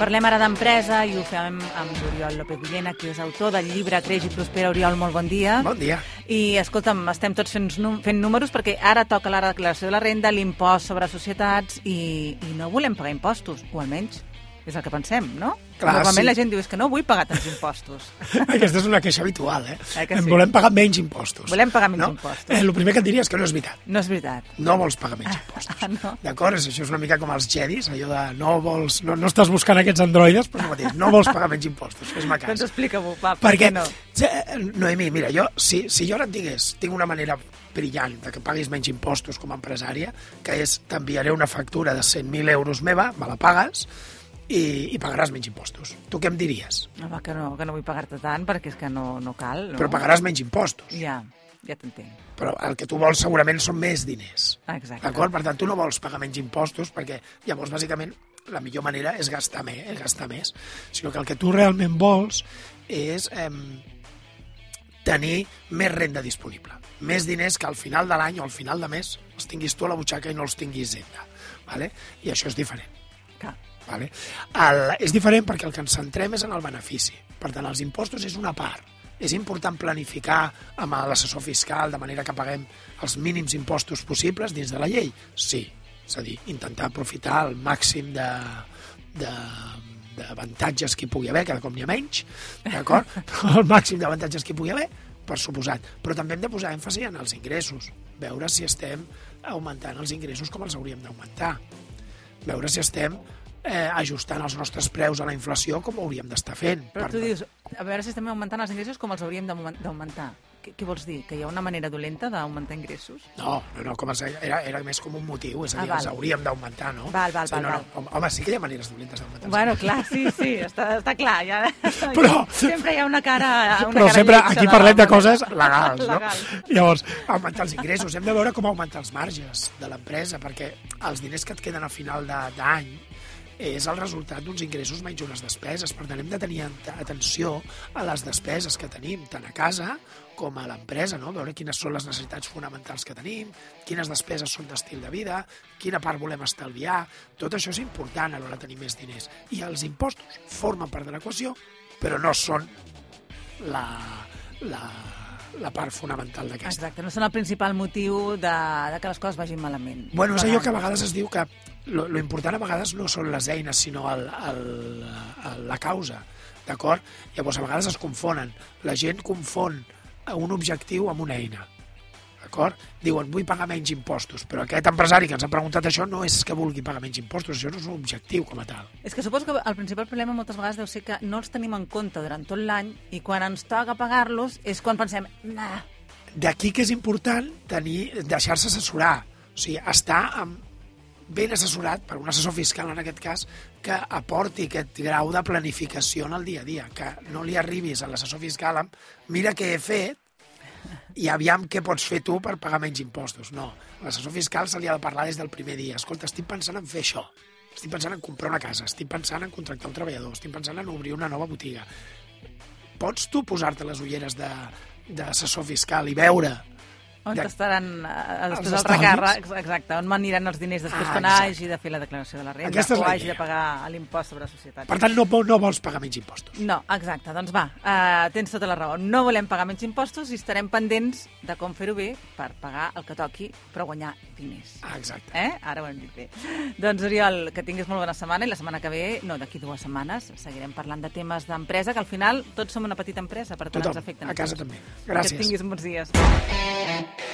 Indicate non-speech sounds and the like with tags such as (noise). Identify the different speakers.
Speaker 1: Parlem ara d'empresa i ho fem amb l'Oriol López Villena, que és autor del llibre Creix i Prospera. Oriol, molt bon dia.
Speaker 2: Bon dia.
Speaker 1: I, escolta'm, estem tots fent, fent números perquè ara toca la declaració de la renda, l'impost sobre societats i, i no volem pagar impostos, o almenys és el que pensem, no?
Speaker 2: Clar,
Speaker 1: Normalment
Speaker 2: sí.
Speaker 1: la gent diu és que no vull pagar tants impostos. (laughs)
Speaker 2: Aquesta és una queixa habitual, eh?
Speaker 1: Eh que sí?
Speaker 2: Volem pagar menys impostos.
Speaker 1: Volem pagar menys
Speaker 2: no?
Speaker 1: impostos.
Speaker 2: Eh, el primer que et diria és que no és veritat.
Speaker 1: No és veritat.
Speaker 2: No vols pagar menys impostos.
Speaker 1: Ah, (laughs) no.
Speaker 2: D'acord? Això és una mica com els jedis, allò de no vols... No, no estàs buscant aquests androides, però mateix. No vols pagar menys impostos, fes-me cas.
Speaker 1: Doncs explica-m'ho, va, per
Speaker 2: Perquè,
Speaker 1: què no?
Speaker 2: eh, Noemí, mira, jo, si, si jo ara et digués, tinc una manera brillant de que paguis menys impostos com a empresària, que és t'enviaré una factura de 100.000 euros meva, me la pagues, i, i pagaràs menys impostos. Tu què em diries?
Speaker 1: Home, que no, que no vull pagar-te tant perquè és que no, no cal. No?
Speaker 2: Però pagaràs menys impostos.
Speaker 1: Ja, ja t'entenc.
Speaker 2: Però el que tu vols segurament són més diners.
Speaker 1: Exacte.
Speaker 2: D'acord? Per tant, tu no vols pagar menys impostos perquè llavors, bàsicament, la millor manera és gastar més, és gastar més. Sinó que el que tu realment vols és eh, tenir més renda disponible. Més diners que al final de l'any o al final de mes els tinguis tu a la butxaca i no els tinguis Zenda. Vale? I això és diferent. Vale? El, és diferent perquè el que ens centrem és en el benefici. Per tant, els impostos és una part. És important planificar amb l'assessor fiscal de manera que paguem els mínims impostos possibles dins de la llei? Sí. És a dir, intentar aprofitar el màxim de, de, d'avantatges que hi pugui haver, cada cop n'hi ha menys, d'acord? (laughs) el màxim d'avantatges que hi pugui haver, per suposat. Però també hem de posar èmfasi en els ingressos, veure si estem augmentant els ingressos com els hauríem d'augmentar, veure si estem eh, ajustant els nostres preus a la inflació com ho hauríem d'estar fent.
Speaker 1: Però tu dius, a veure si estem augmentant els ingressos com els hauríem d'augmen- d'augmentar. Què, què vols dir? Que hi ha una manera dolenta d'augmentar ingressos?
Speaker 2: No, no, no, com els, era, era més com un motiu, és a
Speaker 1: Ah,
Speaker 2: dir,
Speaker 1: val.
Speaker 2: els hauríem d'augmentar, no?
Speaker 1: Val, val,
Speaker 2: sí,
Speaker 1: val,
Speaker 2: no,
Speaker 1: val.
Speaker 2: no, home, home, sí que hi ha maneres dolentes d'augmentar.
Speaker 1: Bueno, clar, sí, sí, està, està clar. Ja... (laughs)
Speaker 2: Però-
Speaker 1: Sempre hi ha una cara una
Speaker 2: Però
Speaker 1: cara
Speaker 2: sempre aquí
Speaker 1: de
Speaker 2: parlem de
Speaker 1: la
Speaker 2: coses legals, no?
Speaker 1: Legal.
Speaker 2: Llavors, augmentar els ingressos. Hem de veure com augmentar els marges de l'empresa, perquè els diners que et queden a final de- d'any és el resultat d'uns ingressos menys unes despeses. Per tant, hem de tenir at- atenció a les despeses que tenim, tant a casa com a l'empresa, no? veure quines són les necessitats fonamentals que tenim, quines despeses són d'estil de vida, quina part volem estalviar... Tot això és important a l'hora de tenir més diners. I els impostos formen part de l'equació, però no són la, la, la part fonamental d'aquesta.
Speaker 1: Exacte, no són el principal motiu de, de que les coses vagin malament.
Speaker 2: Bueno, és allò que a vegades es diu que lo, lo important a vegades no són les eines, sinó el, el, el, la causa, d'acord? Llavors, a vegades es confonen. La gent confon un objectiu amb una eina, d'acord? Diuen, vull pagar menys impostos, però aquest empresari que ens ha preguntat això no és que vulgui pagar menys impostos, això no és un objectiu com a tal.
Speaker 1: És que suposo que el principal problema moltes vegades deu ser que no els tenim en compte durant tot l'any i quan ens toca pagar-los és quan pensem, nah,
Speaker 2: D'aquí que és important tenir, deixar-se assessorar, o sigui, estar amb, ben assessorat per un assessor fiscal, en aquest cas, que aporti aquest grau de planificació en el dia a dia, que no li arribis a l'assessor fiscal amb mira què he fet i aviam què pots fer tu per pagar menys impostos. No, l'assessor fiscal se li ha de parlar des del primer dia. Escolta, estic pensant en fer això, estic pensant en comprar una casa, estic pensant en contractar un treballador, estic pensant en obrir una nova botiga. Pots tu posar-te les ulleres d'assessor fiscal i veure
Speaker 1: on
Speaker 2: De-
Speaker 1: estaran eh, després
Speaker 2: Els
Speaker 1: el recàrrec, exacte, on m'aniran els diners després
Speaker 2: Ah,
Speaker 1: quan
Speaker 2: exacte.
Speaker 1: hagi de fer la declaració de la renda
Speaker 2: Aquesta
Speaker 1: o
Speaker 2: la
Speaker 1: hagi
Speaker 2: idea.
Speaker 1: de pagar l'impost sobre societats.
Speaker 2: Per tant, no, no vols pagar menys impostos.
Speaker 1: No, exacte, doncs va, uh, tens tota la raó. No volem pagar menys impostos i estarem pendents de com fer-ho bé per pagar el que toqui, però guanyar diners.
Speaker 2: Ah, exacte.
Speaker 1: Eh? Ara ho hem dit bé. Doncs, Oriol, que tinguis molt bona setmana i la setmana que ve, no, d'aquí dues setmanes, seguirem parlant de temes d'empresa, que al final tots som una petita empresa, per tant
Speaker 2: Tothom,
Speaker 1: ens afecten.
Speaker 2: a casa
Speaker 1: tots.
Speaker 2: també.
Speaker 1: Que
Speaker 2: Gràcies.
Speaker 1: tinguis bons dies.